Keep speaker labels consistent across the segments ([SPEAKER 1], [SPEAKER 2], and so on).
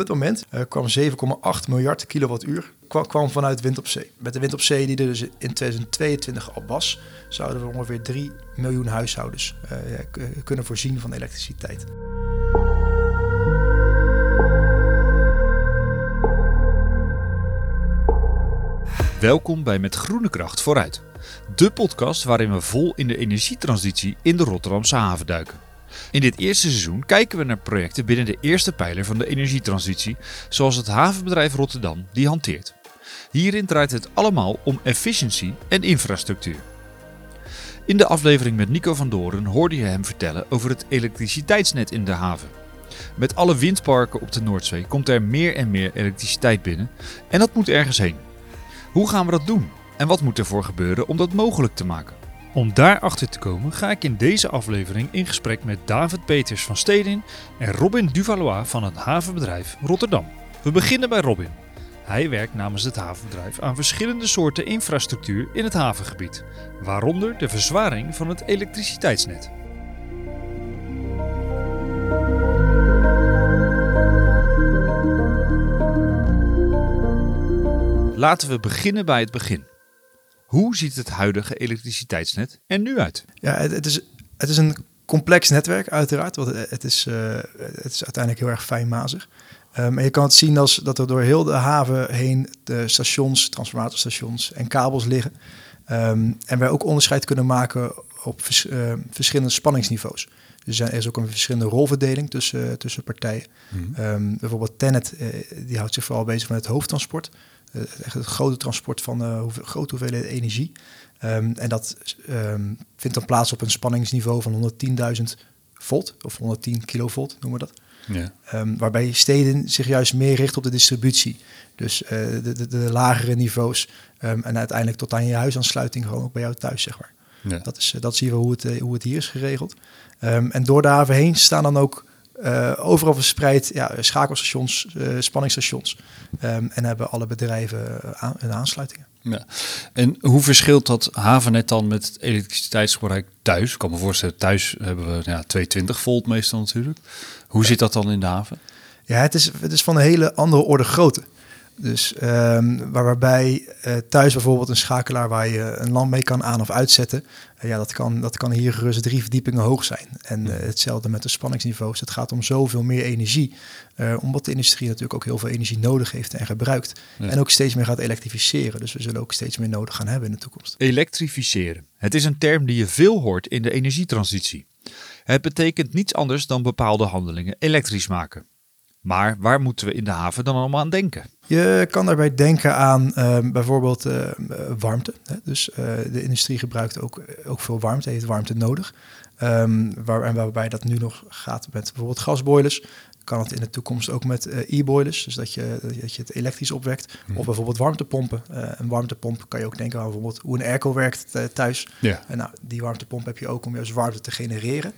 [SPEAKER 1] op dit moment uh, kwam 7,8 miljard kilowattuur kwam, vanuit wind op zee. Met de wind op zee die er dus in 2022 al was, zouden we ongeveer 3 miljoen huishoudens uh, kunnen voorzien van elektriciteit.
[SPEAKER 2] Welkom bij Met Groene Kracht vooruit. De podcast waarin we vol in de energietransitie in de Rotterdamse haven duiken. In dit eerste seizoen kijken we naar projecten binnen de eerste pijler van de energietransitie, zoals het havenbedrijf Rotterdam die hanteert. Hierin draait het allemaal om efficiëntie en infrastructuur. In de aflevering met Nico van Doren hoorde je hem vertellen over het elektriciteitsnet in de haven. Met alle windparken op de Noordzee komt er meer en meer elektriciteit binnen en dat moet ergens heen. Hoe gaan we dat doen? En wat moet ervoor gebeuren om dat mogelijk te maken? Om daarachter te komen ga ik in deze aflevering in gesprek met David Peters van Stedin en Robin Duvalois van het havenbedrijf Rotterdam. We beginnen bij Robin. Hij werkt namens het havenbedrijf aan verschillende soorten infrastructuur in het havengebied, waaronder de verzwaring van het elektriciteitsnet. Laten we beginnen bij het begin. Hoe ziet het huidige elektriciteitsnet er nu uit?
[SPEAKER 1] Ja, het, het is, het is een complex netwerk uiteraard, want het is, uh, het is uiteindelijk heel erg fijnmazig. Um, en je kan het zien als dat er door heel de haven heen de stations, transformatorstations en kabels liggen. Um, en wij ook onderscheid kunnen maken op vers, uh, verschillende spanningsniveaus. Dus er is ook een verschillende rolverdeling tussen, tussen partijen. Mm um, bijvoorbeeld Tennet, uh, die houdt zich vooral bezig met het hoofdtransport. Uh, echt het grote transport van uh, hoeveel, grote hoeveelheden energie. Um, en dat um, vindt dan plaats op een spanningsniveau van 110.000 volt of 110 kilovolt, noemen we dat. Ja. Um, waarbij steden zich juist meer richten op de distributie. Dus uh, de, de, de, lagere niveaus en uiteindelijk tot aan je huisaansluiting gewoon ook bij jou thuis, zeg maar. Ja. Dat, is, dat zien we hoe het, hoe het hier is geregeld. en door de haven heen staan dan ook uh, overal verspreid ja, schakelstations, uh, spanningsstations. Um, en hebben alle bedrijven uh, aan, aansluitingen.
[SPEAKER 2] Ja. En hoe verschilt dat havennet dan met het elektriciteitsgebruik thuis? Ik kan me voorstellen, thuis hebben we ja, 220 volt meestal natuurlijk. Hoe zit dat dan in de haven?
[SPEAKER 1] Ja, het is, het is van een hele andere orde grootte. Dus um, waarbij uh, thuis bijvoorbeeld een schakelaar waar je een lamp mee kan aan- of uitzetten, uh, ja, dat kan, dat kan hier gerust drie verdiepingen hoog zijn. En uh, hetzelfde met de spanningsniveaus. Het gaat om zoveel meer energie, omdat de industrie natuurlijk ook heel veel energie nodig heeft en gebruikt. Ja. En ook steeds meer gaat elektrificeren. Dus we zullen ook steeds meer nodig gaan hebben in de toekomst.
[SPEAKER 2] Elektrificeren. Het is een term die je veel hoort in de energietransitie. Het betekent niets anders dan bepaalde handelingen elektrisch maken. Maar waar moeten we in de haven dan allemaal aan denken?
[SPEAKER 1] Je kan daarbij denken aan uh, bijvoorbeeld uh, warmte. Hè? Dus uh, de industrie gebruikt ook, ook veel warmte, heeft warmte nodig. Um, waar, en waarbij dat nu nog gaat met bijvoorbeeld gasboilers. Kan het in de toekomst ook met e-boilers, dus dat je, dat je het elektrisch opwekt. Hmm. Of bijvoorbeeld warmtepompen. een warmtepomp kan je ook denken aan bijvoorbeeld hoe een airco werkt thuis. Ja. En nou, die warmtepomp heb je ook om juist warmte te genereren.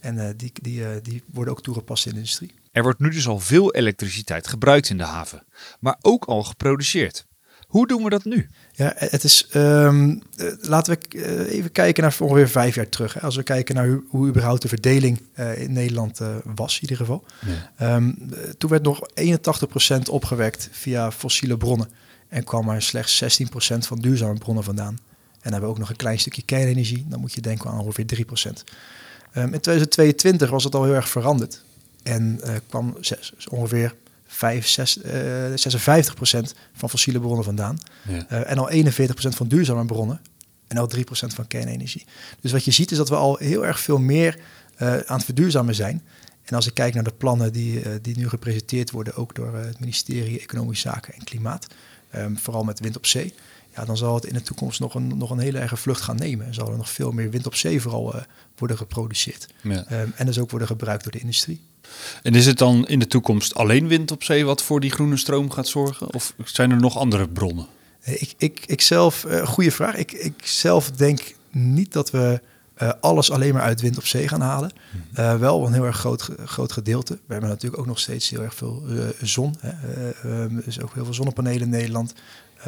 [SPEAKER 1] En die, die, die worden ook toegepast in de industrie.
[SPEAKER 2] Er wordt nu dus al veel elektriciteit gebruikt in de haven, maar ook al geproduceerd. Hoe doen we dat nu?
[SPEAKER 1] Ja, het is. Um, laten we uh, even kijken naar ongeveer vijf jaar terug. Hè. Als we kijken naar hoe, hoe überhaupt de verdeling uh, in Nederland was, in ieder geval. Ja. Um, toen werd nog 81% opgewekt via fossiele bronnen. En kwam er slechts 16% van duurzame bronnen vandaan. En dan hebben we ook nog een klein stukje kernenergie. Dan moet je denken aan ongeveer 3%. Um, in 2022 was het al heel erg veranderd. En uh, kwam zes, ongeveer 5, 6, uh, 56% van fossiele bronnen vandaan. Ja. Uh, en al 41% van duurzame bronnen. En al 3% van kernenergie. Dus wat je ziet is dat we al heel erg veel meer uh, aan het verduurzamen zijn. En als ik kijk naar de plannen die, die nu gepresenteerd worden, ook door het ministerie Economische Zaken en Klimaat, um, vooral met wind op zee, ja, dan zal het in de toekomst nog een, nog een hele erge vlucht gaan nemen. En zal er nog veel meer wind op zee vooral worden geproduceerd. Ja. Um, en dus ook worden gebruikt door de industrie.
[SPEAKER 2] En is het dan in de toekomst alleen wind op zee wat voor die groene stroom gaat zorgen? Of zijn er nog andere bronnen?
[SPEAKER 1] Ik, ik, ik zelf, uh, goede vraag. Ik, ik zelf denk niet dat we eh, alles alleen maar uit wind op zee gaan halen. Uh, wel een heel erg groot, groot gedeelte. We hebben natuurlijk ook nog steeds heel erg veel uh, zon. Hè. er is ook heel veel zonnepanelen in Nederland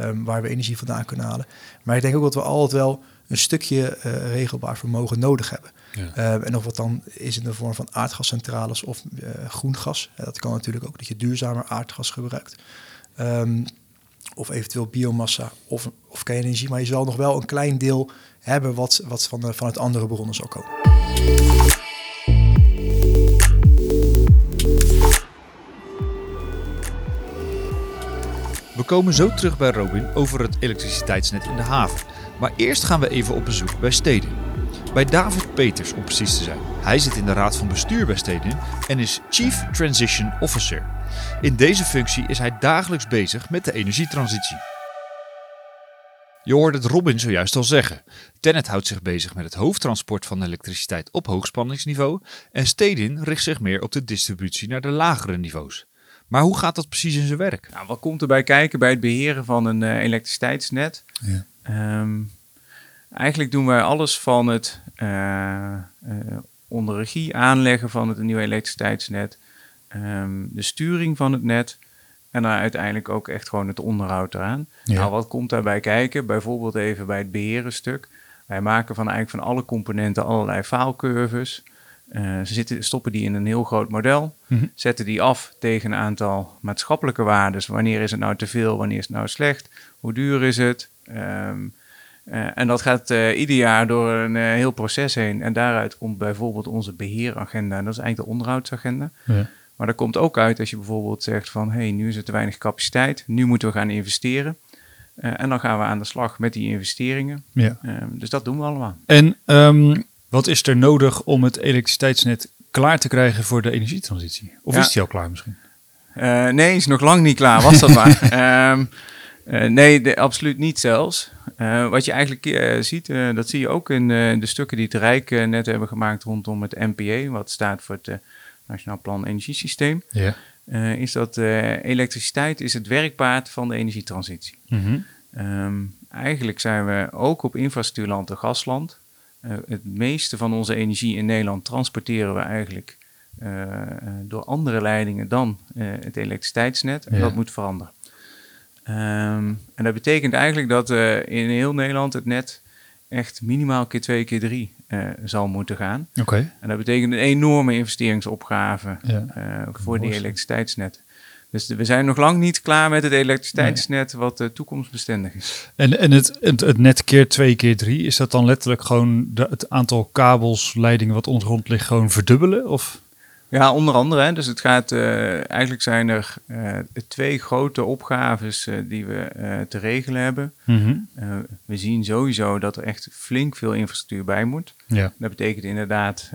[SPEAKER 1] um, waar we energie vandaan kunnen halen. Maar ik denk ook dat we altijd wel een stukje regelbaar vermogen nodig hebben. Ja. en of wat dan is in de vorm van aardgascentrales of groen gas. dat kan natuurlijk ook dat je duurzamer aardgas gebruikt. Um, of eventueel biomassa of, of kernenergie. Maar je zal nog wel een klein deel hebben wat, wat van, de, van het andere bronnen zal komen.
[SPEAKER 2] We komen zo terug bij Robin over het elektriciteitsnet in de haven. Maar eerst gaan we even op bezoek bij Steden. Bij David Peters om precies te zijn. Hij zit in de raad van bestuur bij Steden en is Chief Transition Officer. In deze functie is hij dagelijks bezig met de energietransitie. Je hoorde het Robin zojuist al zeggen. Tennet houdt zich bezig met het hoofdtransport van elektriciteit op hoogspanningsniveau en Stedin richt zich meer op de distributie naar de lagere niveaus. Maar hoe gaat dat precies in zijn werk?
[SPEAKER 3] Nou, wat komt erbij kijken bij het beheren van een uh, elektriciteitsnet? Ja. Ehm, eigenlijk doen wij alles van het uh, onder regie aanleggen van het nieuwe elektriciteitsnet, ehm, de sturing van het net en dan uiteindelijk ook echt gewoon het onderhoud eraan. Nou, wat komt daarbij kijken? Bijvoorbeeld even bij het beheren stuk. Wij maken van eigenlijk van alle componenten allerlei faalcurves. Uh, ze zitten, stoppen die in een heel groot model, mhm. zetten die af tegen een aantal maatschappelijke waarden. Wanneer is het nou te veel, wanneer is het nou slecht, hoe duur is het? Ehm, eh, en dat gaat uh, ieder jaar door een heel proces heen. En daaruit komt bijvoorbeeld onze beheeragenda. En dat is eigenlijk de onderhoudsagenda. Ja. Maar dat komt ook uit als je bijvoorbeeld zegt van... hé, hey, nu is er te weinig capaciteit, nu moeten we gaan investeren. En dan gaan we aan de slag met die investeringen. Ja. Uh, dus dat doen we allemaal.
[SPEAKER 2] En um, wat is er nodig om het elektriciteitsnet klaar te krijgen voor de energietransitie? Of ja. is die al klaar misschien?
[SPEAKER 3] Uh, nee, is nog lang niet klaar, was dat maar. um, nee, de, absoluut niet zelfs. wat je eigenlijk ziet, dat zie je ook in de stukken die het Rijk net hebben gemaakt rondom het NPA, wat staat voor het Nationaal Plan Energiesysteem, ja. Is dat elektriciteit is het werkpaard van de energietransitie. Mm um, eigenlijk zijn we ook op infrastructuurland een gasland. Uh, het meeste van onze energie in Nederland transporteren we eigenlijk door andere leidingen dan het elektriciteitsnet. En dat moet veranderen. Um, en dat betekent eigenlijk dat in heel Nederland het net echt minimaal keer twee, keer drie uh, zal moeten gaan. Oké. En dat betekent een enorme investeringsopgave ja. uh, voor die elektriciteitsnet. Dus we zijn nog lang niet klaar met het elektriciteitsnet wat uh, toekomstbestendig is.
[SPEAKER 2] En, en het, het, het, net keer twee keer drie, is dat dan letterlijk gewoon de, het aantal kabels, leidingen wat ondergrond ligt, gewoon verdubbelen? Of?
[SPEAKER 3] Ja, onder andere. Hè. Dus het gaat, uh, eigenlijk zijn er uh, twee grote opgaves die we te regelen hebben. Mm -hmm. we zien sowieso dat er echt flink veel infrastructuur bij moet. Ja. Dat betekent inderdaad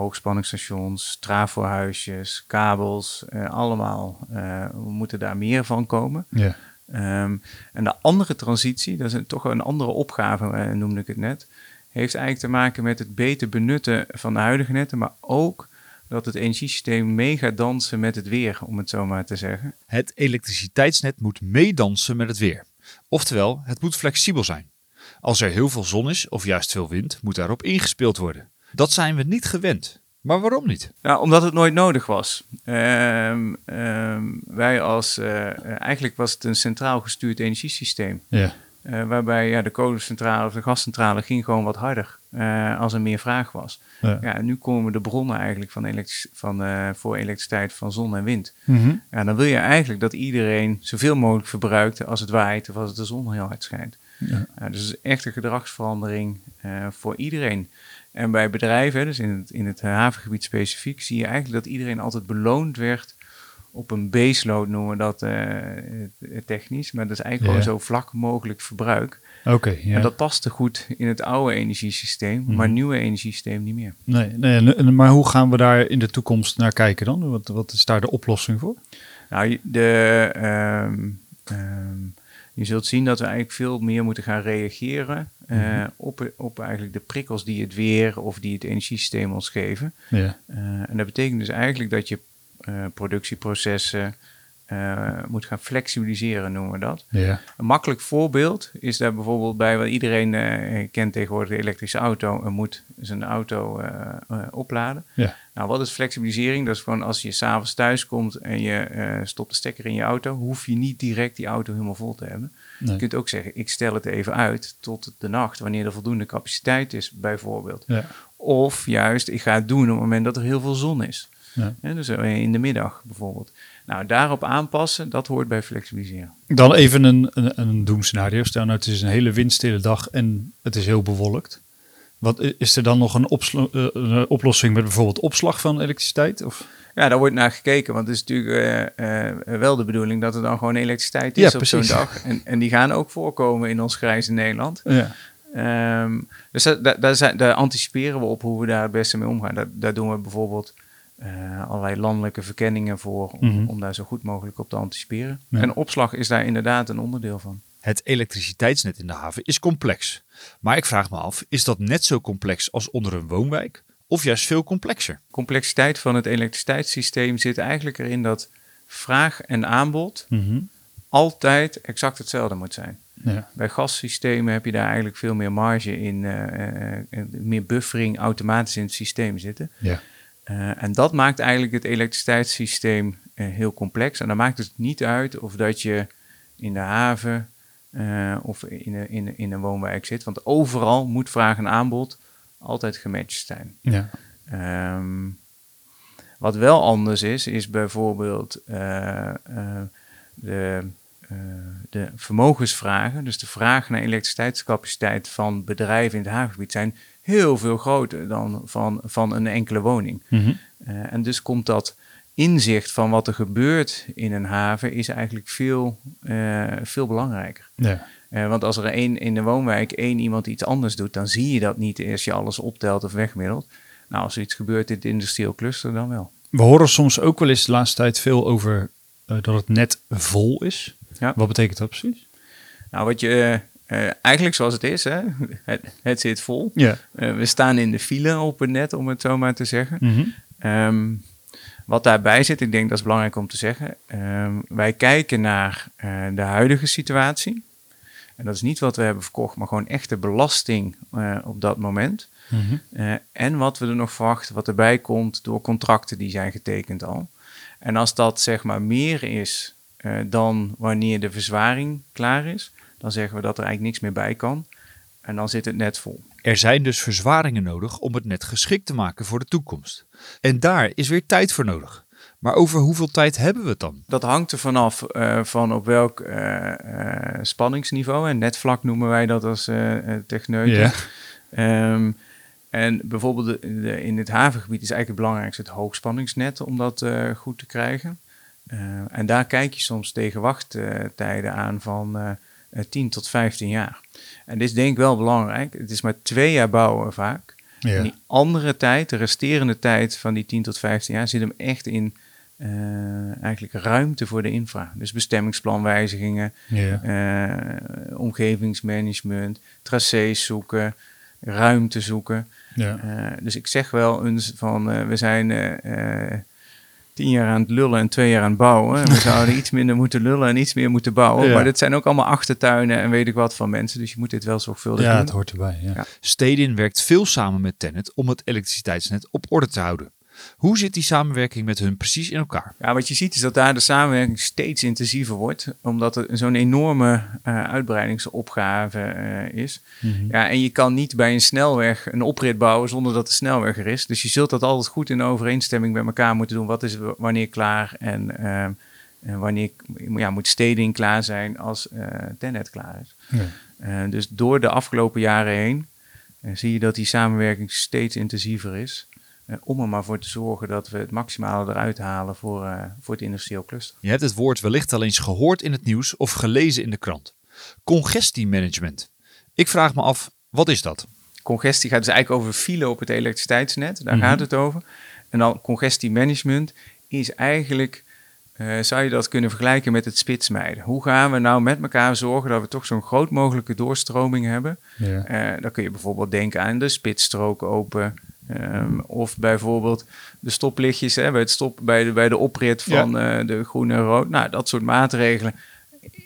[SPEAKER 3] hoogspanningsstations, trafohuisjes, kabels, allemaal. we moeten daar meer van komen. Ja. Um, en de andere transitie, dat is een, toch een andere opgave, noemde ik het net, heeft eigenlijk te maken met het beter benutten van de huidige netten, maar ook dat het energiesysteem mee gaat dansen met het weer, om het zo maar te zeggen.
[SPEAKER 2] Het elektriciteitsnet moet meedansen met het weer. Oftewel, het moet flexibel zijn. Als er heel veel zon is of juist veel wind, moet daarop ingespeeld worden. Dat zijn we niet gewend. Maar waarom niet?
[SPEAKER 3] Nou, omdat het nooit nodig was. Um, um, wij als, uh, eigenlijk was het een centraal gestuurd energiesysteem. Ja. Uh, waarbij ja, de kolencentrale of de gascentrale ging gewoon wat harder uh, als er meer vraag was. Ja. ja. en nu komen de bronnen eigenlijk van, van uh, voor elektriciteit van zon en wind. Mm -hmm. Ja, dan wil je eigenlijk dat iedereen zoveel mogelijk verbruikt als het waait of als de zon heel hard schijnt. Ja. dus het is echt een gedragsverandering voor iedereen. En bij bedrijven, dus in het, in het havengebied specifiek, zie je eigenlijk dat iedereen altijd beloond werd op een baseload noemen we dat uh, technisch. Maar dat is eigenlijk gewoon zo vlak mogelijk verbruik. Oké. ja. En dat paste goed in het oude energiesysteem, maar het nieuwe energiesysteem niet meer.
[SPEAKER 2] Nee, nee, maar hoe gaan we daar in de toekomst naar kijken dan? Wat, wat is daar de oplossing voor?
[SPEAKER 3] Nou, de, um, um, je zult zien dat we eigenlijk veel meer moeten gaan reageren uh, op, op eigenlijk de prikkels die het weer of die het energiesysteem ons geven. Ja. Uh, en dat betekent dus eigenlijk dat je uh, productieprocessen, eh, moet gaan flexibiliseren, noemen we dat.
[SPEAKER 2] Ja.
[SPEAKER 3] Een makkelijk voorbeeld is daar bijvoorbeeld bij, wat iedereen eh, kent tegenwoordig, de elektrische auto, en moet zijn auto eh, eh, opladen.
[SPEAKER 2] Ja.
[SPEAKER 3] Nou, wat is flexibilisering? Dat is gewoon als je s'avonds thuis komt en je eh, stopt de stekker in je auto, hoef je niet direct die auto helemaal vol te hebben.
[SPEAKER 2] Nee.
[SPEAKER 3] Je kunt ook zeggen, ik stel het even uit tot de nacht, wanneer er voldoende capaciteit is, bijvoorbeeld.
[SPEAKER 2] Ja.
[SPEAKER 3] Of juist, ik ga het doen op het moment dat er heel veel zon is.
[SPEAKER 2] Ja.
[SPEAKER 3] Dus eh, in de middag bijvoorbeeld. Nou, daarop aanpassen, dat hoort bij flexibiliseren.
[SPEAKER 2] Dan even een, een, een doemscenario. Stel nou, het is een hele windstille dag en het is heel bewolkt. Wat, is er dan nog een, eh, een oplossing met bijvoorbeeld opslag van elektriciteit? Of?
[SPEAKER 3] Ja, daar wordt naar gekeken, want het is natuurlijk eh, eh, wel de bedoeling dat er dan gewoon elektriciteit is
[SPEAKER 2] Ja,
[SPEAKER 3] op zo'n dag. En, en die gaan ook voorkomen in ons grijze Nederland.
[SPEAKER 2] Ja.
[SPEAKER 3] Ehm, dus da- da- daar, zijn, daar anticiperen we op hoe we daar het beste mee omgaan. Daar, daar doen we bijvoorbeeld eh, allerlei landelijke verkenningen voor om,
[SPEAKER 2] Mhm.
[SPEAKER 3] om daar zo goed mogelijk op te anticiperen.
[SPEAKER 2] Ja.
[SPEAKER 3] En opslag is daar inderdaad een onderdeel van.
[SPEAKER 2] Het elektriciteitsnet in de haven is complex. Maar ik vraag me af, is dat net zo complex als onder een woonwijk? Of juist veel complexer?
[SPEAKER 3] complexiteit van het elektriciteitssysteem zit eigenlijk erin dat vraag en aanbod altijd exact hetzelfde moet zijn.
[SPEAKER 2] Ja.
[SPEAKER 3] Bij gassystemen heb je daar eigenlijk veel meer marge in, eh, meer buffering automatisch in het systeem zitten.
[SPEAKER 2] Ja.
[SPEAKER 3] Eh, en dat maakt eigenlijk het elektriciteitssysteem eh, heel complex. En dan maakt het niet uit of dat je in de haven eh, of in een, in, in een woonwijk zit. Want overal moet vraag en aanbod altijd gematcht zijn.
[SPEAKER 2] Ja.
[SPEAKER 3] Ehm, wat wel anders is, is bijvoorbeeld de, de vermogensvragen. Dus de vraag naar elektriciteitscapaciteit van bedrijven in het havengebied zijn heel veel groter dan van, van een enkele woning.
[SPEAKER 2] Mhm.
[SPEAKER 3] Eh, en dus komt dat inzicht van wat er gebeurt in een haven is eigenlijk veel, eh, veel belangrijker.
[SPEAKER 2] Ja.
[SPEAKER 3] Eh, want als er één in de woonwijk één iemand iets anders doet, dan zie je dat niet als je alles optelt of wegmiddelt. Nou, als er iets gebeurt in het industrieel cluster, dan wel.
[SPEAKER 2] We horen soms ook wel eens de laatste tijd veel over dat het net vol is.
[SPEAKER 3] Ja.
[SPEAKER 2] Wat betekent dat precies?
[SPEAKER 3] Nou, wat je eh, eigenlijk zoals het is, hè? Het, het zit vol.
[SPEAKER 2] Ja.
[SPEAKER 3] Eh, we staan in de file op het net, om het zo maar te zeggen.
[SPEAKER 2] Mhm.
[SPEAKER 3] Ehm, wat daarbij zit, ik denk dat is belangrijk om te zeggen. ehm, wij kijken naar eh, de huidige situatie. En dat is niet wat we hebben verkocht, maar gewoon echte belasting eh, op dat moment.
[SPEAKER 2] Mhm.
[SPEAKER 3] En wat we er nog verwachten, wat erbij komt door contracten die zijn getekend al. En als dat zeg maar meer is dan wanneer de verzwaring klaar is, dan zeggen we dat er eigenlijk niks meer bij kan. En dan zit het net vol.
[SPEAKER 2] Er zijn dus verzwaringen nodig om het net geschikt te maken voor de toekomst. En daar is weer tijd voor nodig. Maar over hoeveel tijd hebben we het dan?
[SPEAKER 3] Dat hangt er vanaf eh, van op welk eh, eh, spanningsniveau. En netvlak noemen wij dat als techneuten. Ehm, en bijvoorbeeld de- de- in het havengebied is eigenlijk het belangrijkste het hoogspanningsnet om dat goed te krijgen. En daar kijk je soms tegen wachttijden aan van 10 tot 15 jaar. En dit is denk ik wel belangrijk. Het is maar twee jaar bouwen vaak. En die andere tijd, de resterende tijd van die 10 tot 15 jaar, zit hem echt in eh, eigenlijk ruimte voor de infra. Dus bestemmingsplanwijzigingen,
[SPEAKER 2] Ja.
[SPEAKER 3] eh, omgevingsmanagement, tracés zoeken, ruimte zoeken.
[SPEAKER 2] Ja.
[SPEAKER 3] Eh, dus ik zeg wel eens van, eh, we zijn eh, eh, tien jaar aan het lullen en twee jaar aan het bouwen. En we zouden iets minder moeten lullen en iets meer moeten bouwen.
[SPEAKER 2] Ja.
[SPEAKER 3] Maar dit zijn ook allemaal achtertuinen en weet ik wat van mensen. Dus je moet dit wel zorgvuldig
[SPEAKER 2] Ja,
[SPEAKER 3] doen.
[SPEAKER 2] het hoort erbij. Ja.
[SPEAKER 3] Ja.
[SPEAKER 2] Stedin werkt veel samen met Tennet om het elektriciteitsnet op orde te houden. Hoe zit die samenwerking met hun precies in elkaar?
[SPEAKER 3] Ja, wat je ziet is dat daar de samenwerking steeds intensiever wordt, omdat er zo'n enorme eh, uitbreidingsopgave eh, is. Ja, en je kan niet bij een snelweg een oprit bouwen zonder dat de snelweg er is. Dus je zult dat altijd goed in overeenstemming met elkaar moeten doen. Wat is wanneer klaar en, eh, en wanneer ja, moet steding klaar zijn als eh Tenet klaar is.
[SPEAKER 2] Ja.
[SPEAKER 3] Dus door de afgelopen jaren heen zie je dat die samenwerking steeds intensiever is. Eh, om er maar voor te zorgen dat we het maximale eruit halen voor, eh, voor het industrieel cluster.
[SPEAKER 2] Je hebt het woord wellicht al eens gehoord in het nieuws of gelezen in de krant. Congestiemanagement. Ik vraag me af, wat is dat?
[SPEAKER 3] Congestie gaat dus eigenlijk over file op het elektriciteitsnet. Daar
[SPEAKER 2] Mhm.
[SPEAKER 3] gaat het over. En dan congestiemanagement is eigenlijk, eh, zou je dat kunnen vergelijken met het spitsmijden. Hoe gaan we nou met elkaar zorgen dat we toch zo'n groot mogelijke doorstroming hebben?
[SPEAKER 2] Ja.
[SPEAKER 3] Eh, dan kun je bijvoorbeeld denken aan de spitsstrook open Ehm, of bijvoorbeeld de stoplichtjes hè, bij, het stop, bij, de, bij de oprit van eh, de groene en rood. Nou, dat soort maatregelen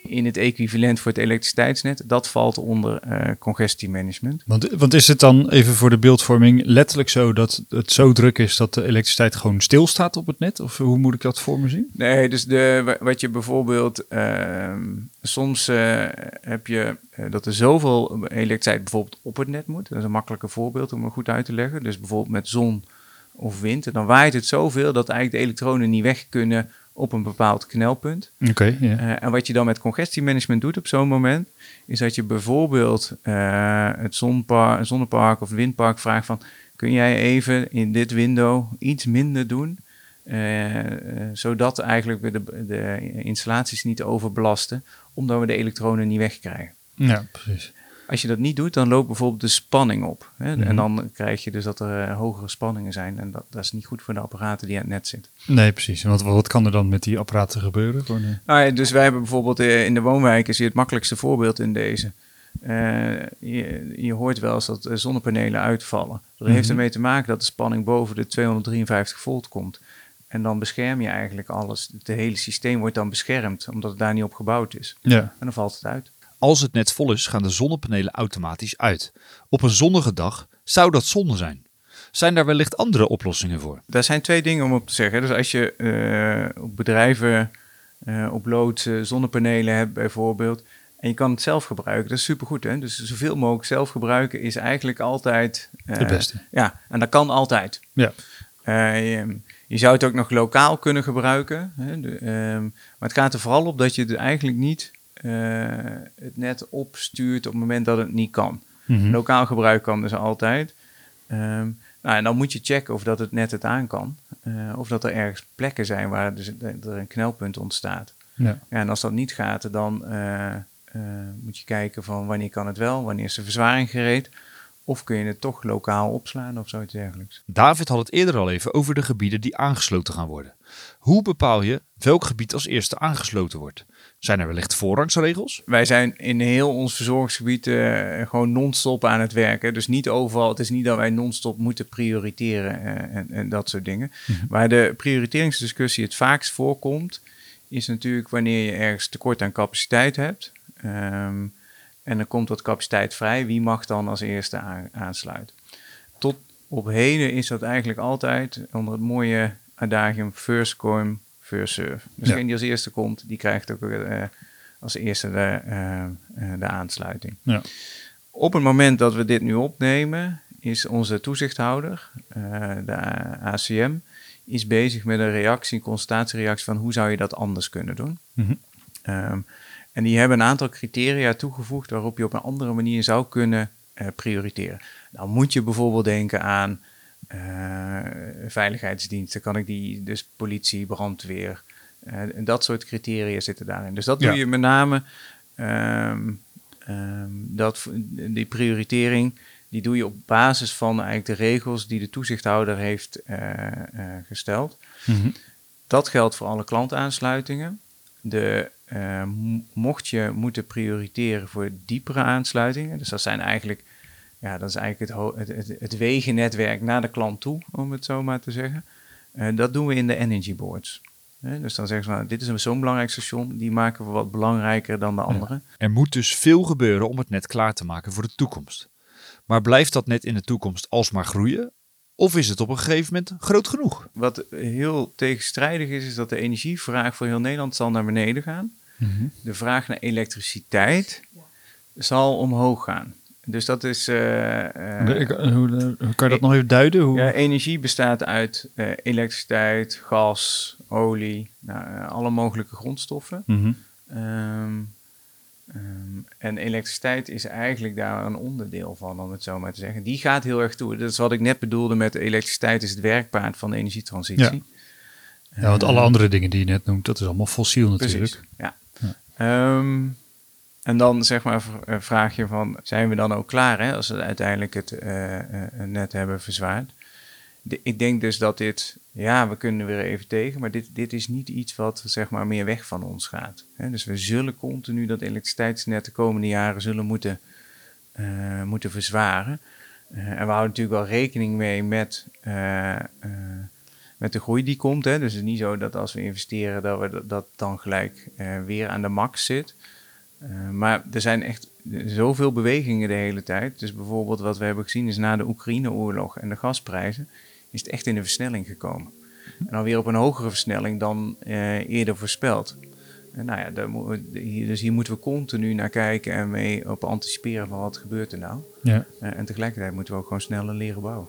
[SPEAKER 3] in het equivalent voor het elektriciteitsnet, dat valt onder uh, congestiemanagement.
[SPEAKER 2] Want, want is het dan even voor de beeldvorming letterlijk zo dat het zo druk is dat de elektriciteit gewoon stilstaat op het net? Of hoe moet ik dat voor me zien?
[SPEAKER 3] Nee, dus de, wat je bijvoorbeeld uh, soms uh, heb je uh, dat er zoveel elektriciteit bijvoorbeeld op het net moet. Dat is een makkelijke voorbeeld om het goed uit te leggen. Dus bijvoorbeeld met zon of wind. En dan waait het zoveel dat eigenlijk de elektronen niet weg kunnen op een bepaald knelpunt.
[SPEAKER 2] Oké.
[SPEAKER 3] uh, en wat je dan met congestiemanagement doet op zo'n moment, is dat je bijvoorbeeld uh, het zonnepark, zonnepark of windpark vraagt van, kun jij even in dit window iets minder doen, uh, zodat eigenlijk we de, de installaties niet overbelasten, omdat we de elektronen niet wegkrijgen.
[SPEAKER 2] Ja, precies.
[SPEAKER 3] Als je dat niet doet, dan loopt bijvoorbeeld de spanning op. Hè? En dan krijg je dus dat er uh, hogere spanningen zijn. En dat, dat, is niet goed voor de apparaten die aan het net zitten.
[SPEAKER 2] Nee, precies. En wat, wat kan er dan met die apparaten gebeuren? Voor de...
[SPEAKER 3] nou ja, dus wij hebben bijvoorbeeld uh, in de woonwijken, is hier het makkelijkste voorbeeld in deze. Uh, je, je, hoort wel eens dat zonnepanelen uitvallen. Dat heeft ermee te maken dat de spanning boven de 253 volt komt. En dan bescherm je eigenlijk alles. Het hele systeem wordt dan beschermd, omdat het daar niet op gebouwd is.
[SPEAKER 2] Ja.
[SPEAKER 3] En dan valt het uit.
[SPEAKER 2] Als het net vol is, gaan de zonnepanelen automatisch uit. Op een zonnige dag zou dat zonde zijn. Zijn daar wellicht andere oplossingen voor?
[SPEAKER 3] Daar zijn twee dingen om op te zeggen. Dus als je uh, op bedrijven uh, op lood uh, zonnepanelen hebt bijvoorbeeld... en je kan het zelf gebruiken, dat is supergoed. Hè? Dus zoveel mogelijk zelf gebruiken is eigenlijk altijd...
[SPEAKER 2] het beste.
[SPEAKER 3] Ja, en dat kan altijd.
[SPEAKER 2] Ja.
[SPEAKER 3] Je, je, zou het ook nog lokaal kunnen gebruiken. Hè? De, maar het gaat er vooral op dat je het eigenlijk niet het net opstuurt op het moment dat het niet kan. Mm-hmm. Lokaal gebruik kan dus altijd. Um, nou, en dan moet je checken of dat het net het aan kan. Uh, of dat er ergens plekken zijn waar dus er een knelpunt ontstaat.
[SPEAKER 2] Ja.
[SPEAKER 3] ja en als dat niet gaat, dan uh, moet je kijken van wanneer kan het wel, wanneer is de verzwaring gereed. Of kun je het toch lokaal opslaan of zoiets dergelijks.
[SPEAKER 2] David had het eerder al even over de gebieden die aangesloten gaan worden. Hoe bepaal je welk gebied als eerste aangesloten wordt? Zijn er wellicht voorrangsregels?
[SPEAKER 3] Wij zijn in heel ons verzorgingsgebied uh, gewoon non-stop aan het werken. Dus niet overal. Het is niet dat wij non-stop moeten prioriteren uh, en, en, dat soort dingen. Mm-hmm. Waar de prioriteringsdiscussie het vaakst voorkomt, is natuurlijk wanneer je ergens tekort aan capaciteit hebt. Um, en er komt wat capaciteit vrij. Wie mag dan als eerste aan, aansluiten? Tot op heden is dat eigenlijk altijd onder het mooie adagium first come, first serve. Degene ja. die als eerste komt, die krijgt ook uh, als eerste de, uh, de aansluiting.
[SPEAKER 2] Ja.
[SPEAKER 3] Op het moment dat we dit nu opnemen, is onze toezichthouder, de ACM, is bezig met een reactie, een constatatiereactie van hoe zou je dat anders kunnen doen.
[SPEAKER 2] Mm-hmm.
[SPEAKER 3] Um, en die hebben een aantal criteria toegevoegd waarop je op een andere manier zou kunnen uh, prioriteren. Dan moet je bijvoorbeeld denken aan veiligheidsdiensten. Kan ik die, dus politie, brandweer. En dat soort criteria zitten daarin. Dus dat ja. doe je met name. Um, um, dat, die prioritering, die doe je op basis van eigenlijk de regels die de toezichthouder heeft gesteld.
[SPEAKER 2] Mm-hmm.
[SPEAKER 3] Dat geldt voor alle klantaansluitingen. De uh, mocht je moeten prioriteren voor diepere aansluitingen, dus dat zijn eigenlijk, ja, dat is eigenlijk het, het, het wegennetwerk naar de klant toe, om het zo maar te zeggen. Uh, dat doen we in de energy boards. Uh, dus dan zeggen ze, nou, dit is zo'n belangrijk station, die maken we wat belangrijker dan de andere.
[SPEAKER 2] Ja. Er moet dus veel gebeuren om het net klaar te maken voor de toekomst. Maar blijft dat net in de toekomst alsmaar groeien? Of is het op een gegeven moment groot genoeg?
[SPEAKER 3] Wat heel tegenstrijdig is, is dat de energievraag voor heel Nederland zal naar beneden gaan.
[SPEAKER 2] Mm-hmm.
[SPEAKER 3] De vraag naar elektriciteit ja. zal omhoog gaan. Dus dat is. Uh,
[SPEAKER 2] uh, Ik, hoe, hoe, kan je dat nog even duiden? Hoe?
[SPEAKER 3] Ja, energie bestaat uit uh, elektriciteit, gas, olie, nou, alle mogelijke grondstoffen.
[SPEAKER 2] Mm-hmm.
[SPEAKER 3] Um, Um, en elektriciteit is eigenlijk daar een onderdeel van, om het zo maar te zeggen. Die gaat heel erg toe. Dat is wat ik net bedoelde met elektriciteit is het werkpaard van de energietransitie.
[SPEAKER 2] Ja, ja want alle andere dingen die je net noemt, dat is allemaal fossiel natuurlijk.
[SPEAKER 3] Precies, ja. ja. Um, en dan zeg maar vraag je van, zijn we dan ook klaar hè, als we uiteindelijk het uh, uh, net hebben verzwaard? Ik denk dus dat dit, ja, we kunnen weer even tegen, maar dit, dit is niet iets wat zeg maar meer weg van ons gaat. Hè? Dus we zullen continu dat elektriciteitsnet de komende jaren zullen moeten, moeten verzwaren. en we houden natuurlijk wel rekening mee met, met de groei die komt. Hè. Dus het is niet zo dat als we investeren, dat we dat dan gelijk weer aan de max zit. Maar er zijn echt zoveel bewegingen de hele tijd. Dus bijvoorbeeld wat we hebben gezien is na de Oekraïne-oorlog en de gasprijzen, is het echt in een versnelling gekomen. En alweer op een hogere versnelling dan uh, eerder voorspeld. En nou ja, dus hier moeten we continu naar kijken en mee op anticiperen van wat gebeurt er nou. Ja. Uh, en tegelijkertijd moeten we ook gewoon sneller leren bouwen.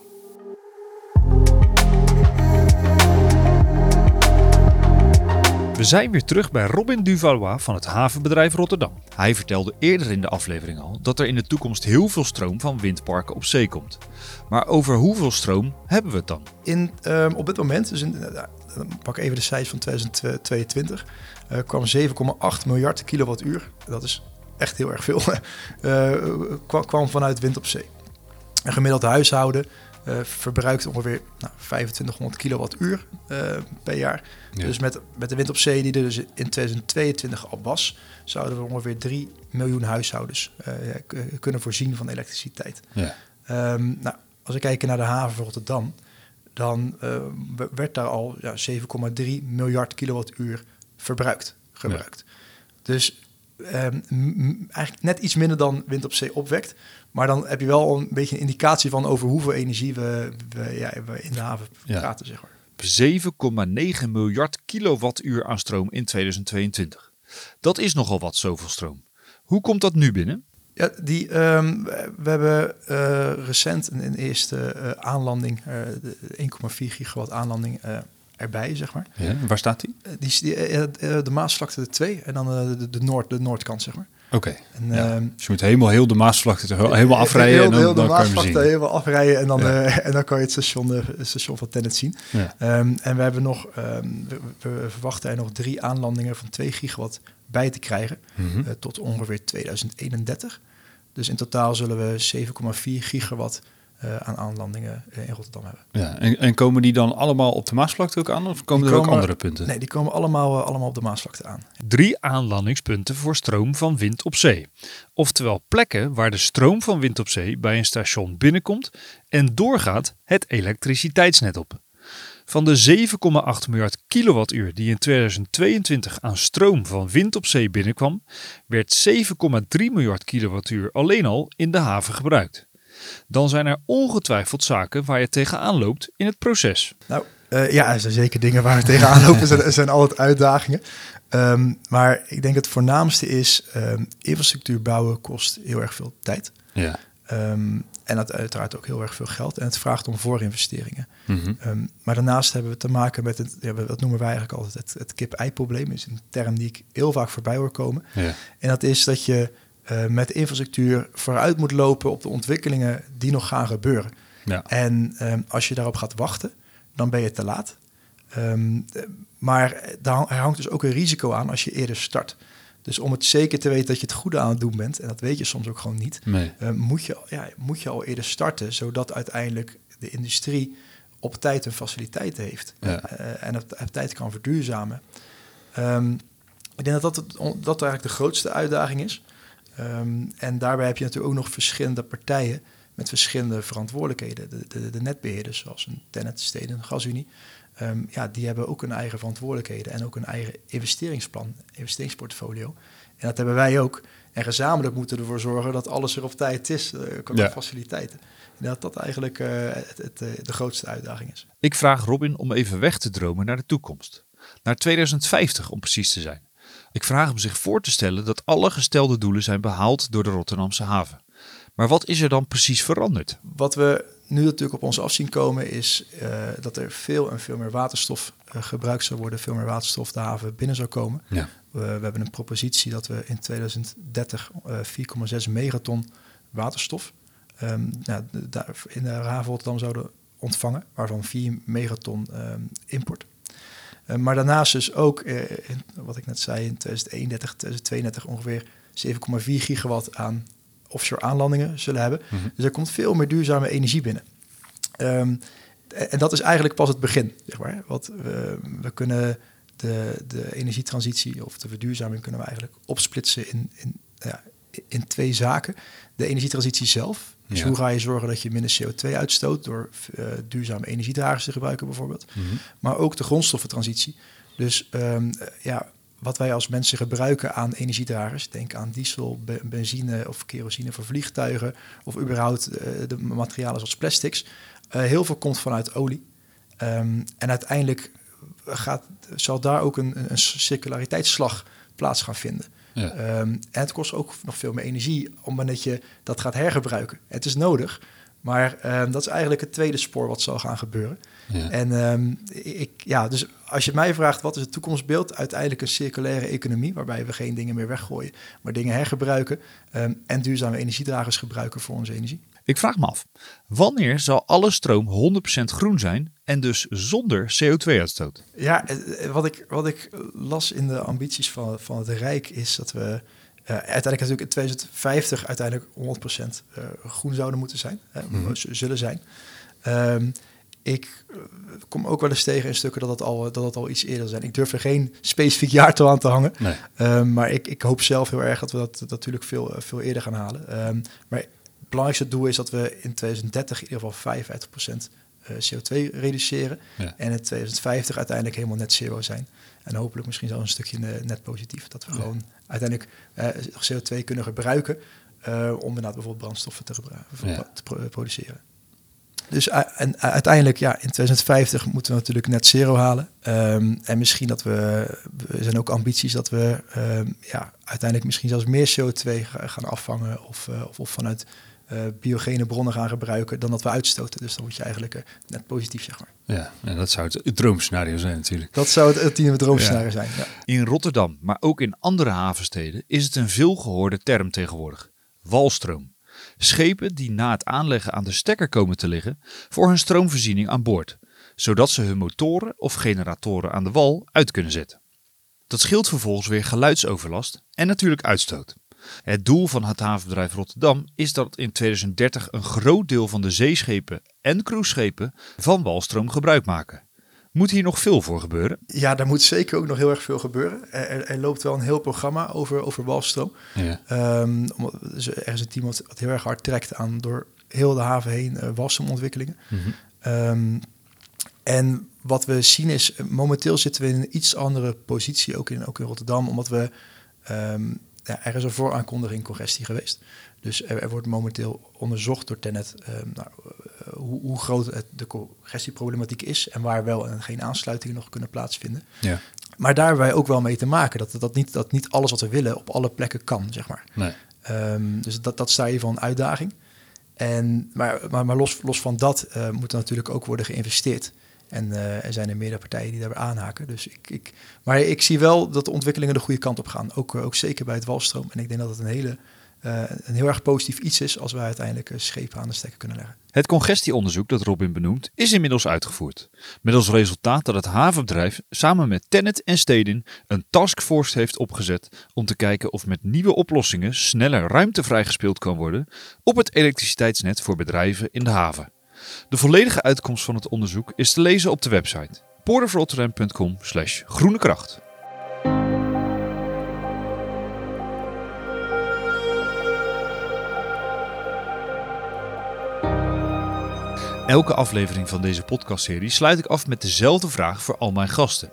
[SPEAKER 2] We zijn weer terug bij Robin Duvalois van het havenbedrijf Rotterdam. Hij vertelde eerder in de aflevering al dat er in de toekomst heel veel stroom van windparken op zee komt. Maar over hoeveel stroom hebben we het dan?
[SPEAKER 1] In, um, op dit moment, dus in, uh, pak even de cijfers van 2022, uh, kwam 7,8 miljard kilowattuur. Dat is echt heel erg veel. uh, kwam vanuit wind op zee. Een gemiddeld huishouden uh, verbruikt ongeveer nou, 2500 kilowattuur uh, per jaar. Dus met, met de wind op zee die er dus in 2022 al was, zouden we ongeveer 3 miljoen huishoudens uh, kunnen voorzien van elektriciteit. Ja. Um, nou, als we kijken naar de haven van Rotterdam, dan werd daar al ja, 7,3 miljard kilowattuur verbruikt, gebruikt. Dus um, eigenlijk net iets minder dan wind op zee opwekt. Maar dan heb je wel een beetje een indicatie van over hoeveel energie we, we, ja, we in de haven praten, zeg maar.
[SPEAKER 2] 7,9 miljard kilowattuur aan stroom in 2022. Dat is nogal wat, zoveel stroom. Hoe komt dat nu binnen?
[SPEAKER 1] Ja, die, um, we hebben uh, recent een, een eerste uh, aanlanding, uh, 1,4 gigawatt aanlanding erbij, zeg maar.
[SPEAKER 2] Ja, waar staat die?
[SPEAKER 1] die, die de Maasvlakte de 2 en dan de, de, noord, de noordkant, zeg maar.
[SPEAKER 2] Oké. Ja. Dus je moet helemaal heel de Maasvlakte helemaal afrijden.
[SPEAKER 1] Heel,
[SPEAKER 2] en dan,
[SPEAKER 1] heel
[SPEAKER 2] de
[SPEAKER 1] dan Maasvlakte helemaal afrijden en dan, ja. uh, en dan kan je het station, de, station van Tennet zien. Ja. Um, en we hebben nog, um, we, we, verwachten er nog drie aanlandingen van 2 gigawatt bij te krijgen mm -hmm. uh, tot ongeveer 2031. Dus in totaal zullen we 7,4 gigawatt uh, aan aanlandingen in Rotterdam hebben.
[SPEAKER 2] Ja, en, en, komen die dan allemaal op de Maasvlakte ook aan? Of komen die er komen, ook andere punten?
[SPEAKER 1] Nee, die komen allemaal, uh, allemaal op de Maasvlakte aan.
[SPEAKER 2] Drie aanlandingspunten voor stroom van wind op zee. Oftewel plekken waar de stroom van wind op zee bij een station binnenkomt en doorgaat het elektriciteitsnet op. Van de 7,8 miljard kilowattuur die in 2022 aan stroom van wind op zee binnenkwam, werd 7,3 miljard kilowattuur alleen al in de haven gebruikt dan zijn er ongetwijfeld zaken waar je tegenaan loopt in het proces.
[SPEAKER 1] Nou, uh, ja, er zijn zeker dingen waar we tegenaan lopen. er, zijn, altijd uitdagingen. Um, maar ik denk het voornaamste is, um, infrastructuur bouwen kost heel erg veel tijd. Ja. Um, en dat uiteraard ook heel erg veel geld. En het vraagt om voorinvesteringen. Mm -hmm. maar daarnaast hebben we te maken met, het, ja, dat noemen wij eigenlijk altijd het, het kip-ei-probleem. is een term die ik heel vaak voorbij hoor komen. Ja. En dat is dat je uh, met infrastructuur vooruit moet lopen op de ontwikkelingen die nog gaan gebeuren. Ja. En um, als je daarop gaat wachten, dan ben je te laat. Um, maar daar hangt dus ook een risico aan als je eerder start. Dus om het zeker te weten dat je het goede aan het doen bent, en dat weet je soms ook gewoon niet, nee. uh, moet, je, ja, moet je al eerder starten, zodat uiteindelijk de industrie op tijd een faciliteit heeft ja. uh, en op, op, tijd kan verduurzamen. Um, ik denk dat dat, dat eigenlijk de grootste uitdaging is. Um, en daarbij heb je natuurlijk ook nog verschillende partijen met verschillende verantwoordelijkheden. De, de, de netbeheerders, zoals een Tennet, Steden, Gasunie, um, ja, die hebben ook een eigen verantwoordelijkheden en ook een eigen investeringsplan, investeringsportfolio. En dat hebben wij ook. En gezamenlijk moeten we ervoor zorgen dat alles er op tijd is, uh, qua ja. faciliteiten. En dat dat eigenlijk uh, het, het, uh, de grootste uitdaging is.
[SPEAKER 2] Ik vraag Robin om even weg te dromen naar de toekomst. Naar 2050 om precies te zijn. Ik vraag hem zich voor te stellen dat alle gestelde doelen zijn behaald door de Rotterdamse haven. Maar wat is er dan precies veranderd?
[SPEAKER 1] Wat we nu natuurlijk op ons afzien komen is uh, dat er veel en veel meer waterstof uh, gebruikt zou worden, veel meer waterstof de haven binnen zou komen. Ja. We, we hebben een propositie dat we in 2030 uh, 4,6 megaton waterstof um, nou, in de haven Rotterdam zouden ontvangen, waarvan 4 megaton um, import. Uh, maar daarnaast dus ook, in, wat ik net zei, in 2031, 2032 ongeveer 7,4 gigawatt aan offshore aanlandingen zullen hebben. Mm -hmm. Dus er komt veel meer duurzame energie binnen. Um, en dat is eigenlijk pas het begin, zeg maar. Want we, we kunnen de, de energietransitie of de verduurzaming kunnen we eigenlijk opsplitsen in, in, ja, in twee zaken. De energietransitie zelf, Dus hoe ga je zorgen dat je minder CO2 uitstoot door uh, duurzame energiedragers te gebruiken bijvoorbeeld. Mhm. Maar ook de grondstoffentransitie. Dus um, ja, wat wij als mensen gebruiken aan energiedragers, denk aan diesel, benzine of kerosine voor vliegtuigen, of überhaupt uh, de materialen zoals plastics, uh, heel veel komt vanuit olie. Um, en uiteindelijk gaat, zal daar ook een, een circulariteitsslag plaats gaan vinden. Ja. Um, en het kost ook nog veel meer energie omdat je dat gaat hergebruiken. Het is nodig, maar um, dat is eigenlijk het tweede spoor wat zal gaan gebeuren. Ja. En um, ik, ja, dus als je mij vraagt wat is het toekomstbeeld, uiteindelijk een circulaire economie, waarbij we geen dingen meer weggooien, maar dingen hergebruiken en duurzame energiedragers gebruiken voor onze energie.
[SPEAKER 2] Ik vraag me af, wanneer zal alle stroom 100% groen zijn en dus zonder CO2-uitstoot?
[SPEAKER 1] Ja, eh, eh, wat ik, wat ik las in de ambities van, van het Rijk is dat we uh, uiteindelijk natuurlijk in 2050 uiteindelijk 100% uh, groen zouden moeten zijn, mm zullen zijn. Um, ik kom ook wel eens tegen in stukken dat het al, dat het al iets eerder zijn. Ik durf er geen specifiek jaartal aan te hangen. Nee. Um, maar ik, ik hoop zelf heel erg dat we dat, dat natuurlijk veel, veel eerder gaan halen. Um, maar belangrijkste doel is dat we in 2030 in ieder geval 55% eh, CO2 reduceren. En in 2050 uiteindelijk helemaal net zero zijn. En hopelijk misschien zelfs een stukje eh, net positief. Dat we gewoon uiteindelijk uh, CO2 kunnen gebruiken uh, om inderdaad bijvoorbeeld brandstoffen te, te produceren. Dus en uiteindelijk, ja, in 2050 moeten we natuurlijk net zero halen. Um, en misschien dat we, er zijn ook ambities dat we um, ja, uiteindelijk misschien zelfs meer CO2 gaan afvangen of, of, of vanuit uh, biogene bronnen gaan gebruiken dan dat we uitstoten. Dus dan moet je eigenlijk uh, net positief, zeg maar.
[SPEAKER 2] Ja, en dat zou het, droomscenario zijn natuurlijk.
[SPEAKER 1] Dat zou het ultieme droomscenario zijn, ja.
[SPEAKER 2] In Rotterdam, maar ook in andere havensteden, is het een veelgehoorde term tegenwoordig. Walstroom. Schepen die na het aanleggen aan de stekker komen te liggen voor hun stroomvoorziening aan boord, zodat ze hun motoren of generatoren aan de wal uit kunnen zetten. Dat scheelt vervolgens weer geluidsoverlast en natuurlijk uitstoot. Het doel van het havenbedrijf Rotterdam is dat in 2030 een groot deel van de zeeschepen en cruiseschepen van walstroom gebruik maken. Moet hier nog veel voor gebeuren?
[SPEAKER 1] Ja, daar moet zeker ook nog heel erg veel gebeuren. Er, er loopt wel een heel programma over, over walstroom. Ja. Um, er is een team wat, heel erg hard trekt aan door heel de haven heen uh, walstroomontwikkelingen. Mm um, en wat we zien is, momenteel zitten we in een iets andere positie, ook in, ook in Rotterdam, omdat we um, ja, er is een vooraankondiging congestie geweest. Dus er, wordt momenteel onderzocht door Tenet uh, nou, uh, hoe, hoe, groot het, de congestieproblematiek is en waar wel en geen aansluitingen nog kunnen plaatsvinden. Ja. Maar daar hebben wij ook wel mee te maken dat, dat, niet, dat niet alles wat we willen op alle plekken kan, zeg maar. Nee. Um, dus dat, dat sta je van een uitdaging. En, maar, maar, maar los, los van dat uh, moet er natuurlijk ook worden geïnvesteerd. En uh, er zijn er meerdere partijen die daarbij aanhaken. Dus ik, ik, maar ik zie wel dat de ontwikkelingen de goede kant op gaan. Ook, uh, ook zeker bij het walstroom. En ik denk dat het een, hele, uh, een heel erg positief iets is als wij uiteindelijk schepen aan de stekker kunnen leggen.
[SPEAKER 2] Het congestieonderzoek dat Robin benoemt is inmiddels uitgevoerd. Met als resultaat dat het havenbedrijf samen met Tennet en Stedin een taskforce heeft opgezet om te kijken of met nieuwe oplossingen sneller ruimte vrijgespeeld kan worden op het elektriciteitsnet voor bedrijven in de haven. De volledige uitkomst van het onderzoek is te lezen op de website porterofrotterdam.com slash groene kracht. Elke aflevering van deze podcastserie sluit ik af met dezelfde vraag voor al mijn gasten.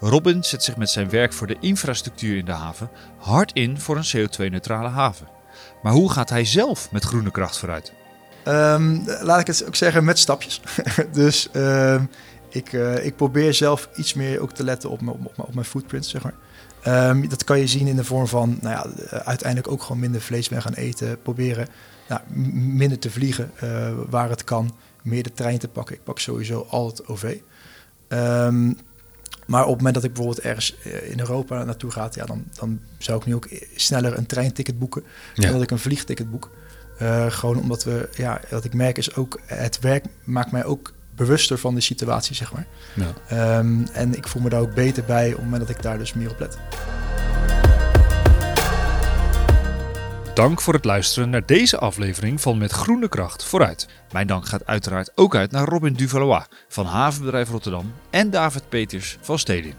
[SPEAKER 2] Robin zet zich met zijn werk voor de infrastructuur in de haven hard in voor een CO2-neutrale haven. Maar hoe gaat hij zelf met groene kracht vooruit?
[SPEAKER 1] Um, laat ik het ook zeggen met stapjes. dus um, ik, uh, ik probeer zelf iets meer ook te letten op, op, op mijn footprint, zeg maar. Um, dat kan je zien in de vorm van, nou ja, eh, uiteindelijk ook gewoon minder vlees ben gaan eten. Proberen nou, minder te vliegen uh, waar het kan. Meer de trein te pakken. Ik pak sowieso al het OV. maar op het moment dat ik bijvoorbeeld ergens in Europa naartoe ga, ja, dan, dan zou ik nu ook sneller een treinticket boeken dan dat ik een vliegticket boek. Uh, gewoon omdat we, ja, wat ik merk is ook, het werk maakt mij ook bewuster van de situatie, zeg maar. Ja. Um, en ik voel me daar ook beter bij op het moment dat ik daar dus meer op let.
[SPEAKER 2] Dank voor het luisteren naar deze aflevering van Met Groene Kracht vooruit. Mijn dank gaat uiteraard ook uit naar Robin Duvalois van Havenbedrijf Rotterdam en David Peters van Stedin.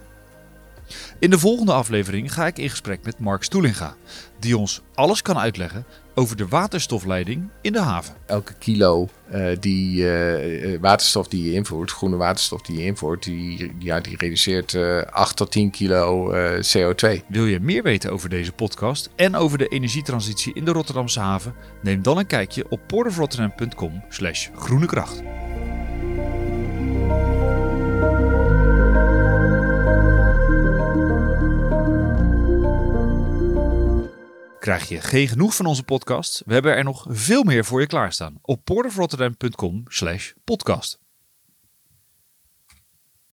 [SPEAKER 2] In de volgende aflevering ga ik in gesprek met Mark Stoelinga, die ons alles kan uitleggen over de waterstofleiding in de haven.
[SPEAKER 4] Elke kilo uh, die uh, waterstof die je invoert, groene waterstof die je invoert, die, ja, die reduceert uh, 8 tot 10 kilo CO2.
[SPEAKER 2] Wil je meer weten over deze podcast en over de energietransitie in de Rotterdamse haven? Neem dan een kijkje op portofrotterdam.com slash groene kracht. Krijg je geen genoeg van onze podcast? We hebben er nog veel meer voor je klaarstaan op porterofrotterdam.com slash podcast.